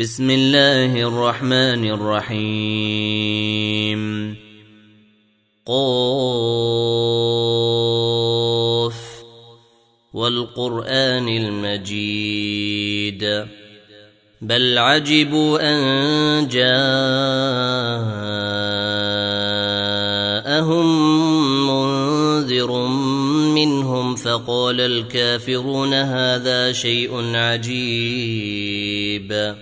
بسم الله الرحمن الرحيم. قاف. والقرآن المجيد. بل عجبوا أن جاءهم منذر منهم فقال الكافرون هذا شيء عجيب.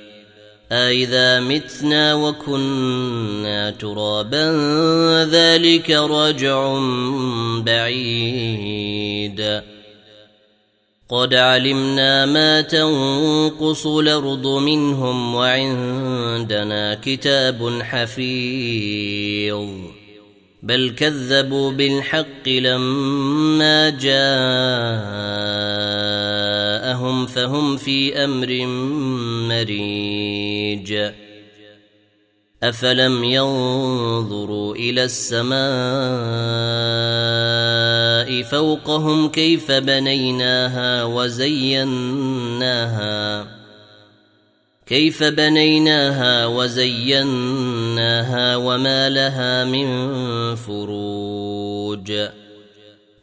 أإذا متنا وكنا ترابا ذلك رجع بعيد قد علمنا ما تنقص الأرض منهم وعندنا كتاب حفيظ بل كذبوا بالحق لما جاءهم فهم في أمر مريج. أفلم ينظروا إلى السماء فوقهم كيف بنيناها وزيناها؟ كيف بنيناها وزيناها وما لها من فروج؟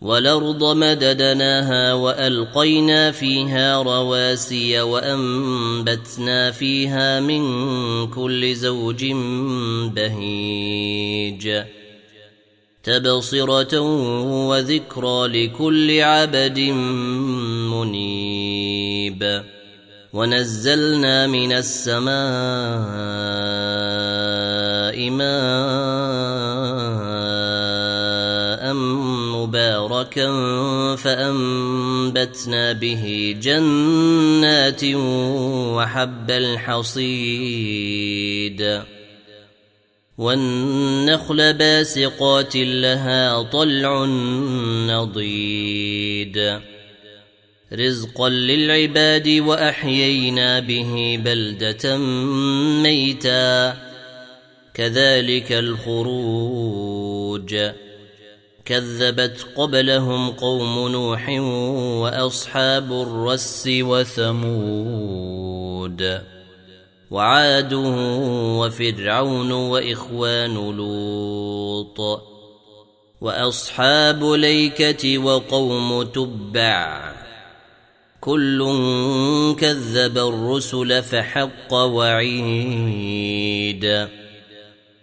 والأرض مددناها وألقينا فيها رواسي وأنبتنا فيها من كل زوج بهيج. تبصرة وذكرى لكل عبد منيب. ونزلنا من السماء ماء مباركا فانبتنا به جنات وحب الحصيد والنخل باسقات لها طلع نضيد رزقا للعباد واحيينا به بلده ميتا كذلك الخروج كذبت قبلهم قوم نوح وأصحاب الرس وثمود وعاد وفرعون وإخوان لوط وأصحاب ليكة وقوم تبع كل كذب الرسل فحق وعيد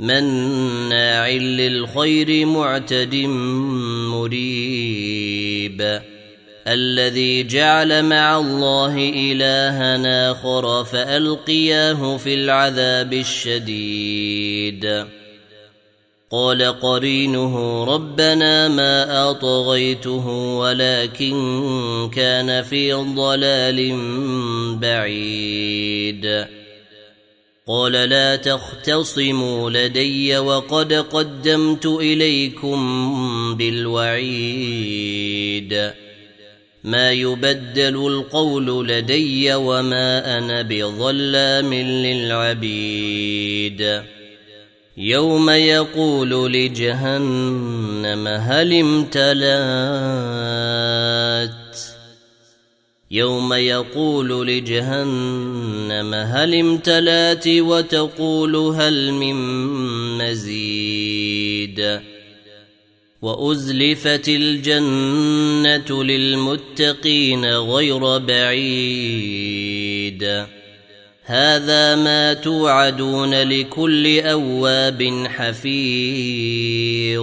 مناع للخير معتد مريب. الذي جعل مع الله الها آخر فألقياه في العذاب الشديد. قال قرينه ربنا ما أطغيته ولكن كان في ضلال بعيد. قال لا تختصموا لدي وقد قدمت إليكم بالوعيد. ما يبدل القول لدي وما أنا بظلام للعبيد. يوم يقول لجهنم هل امتلأت يوم يقول لجهنم هل امتلأت وتقول هل من مزيد وأزلفت الجنة للمتقين غير بعيد هذا ما توعدون لكل أواب حفيظ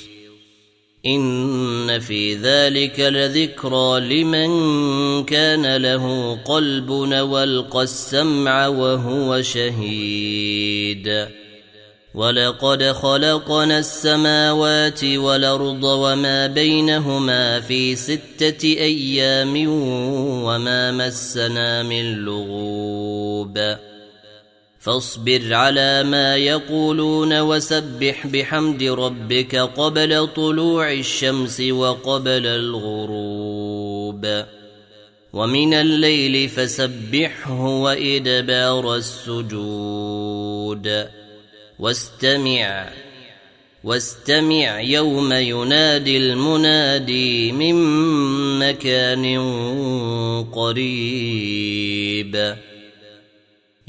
ان في ذلك لذكرى لمن كان له قلب والقى السمع وهو شهيد ولقد خلقنا السماوات والارض وما بينهما في سته أيام وما مسنا من لغوب فاصبر على ما يقولون وسبح بحمد ربك قبل طلوع الشمس وقبل الغروب. ومن الليل فسبحه وإدبار السجود. واستمع واستمع يوم ينادي المنادي من مكان قريب.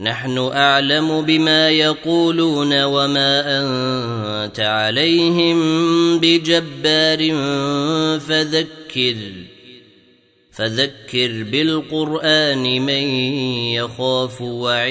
نحن أعلم بما يقولون وما أنت عليهم بجبار فذكر فذكر بالقرآن من يخاف وعيد.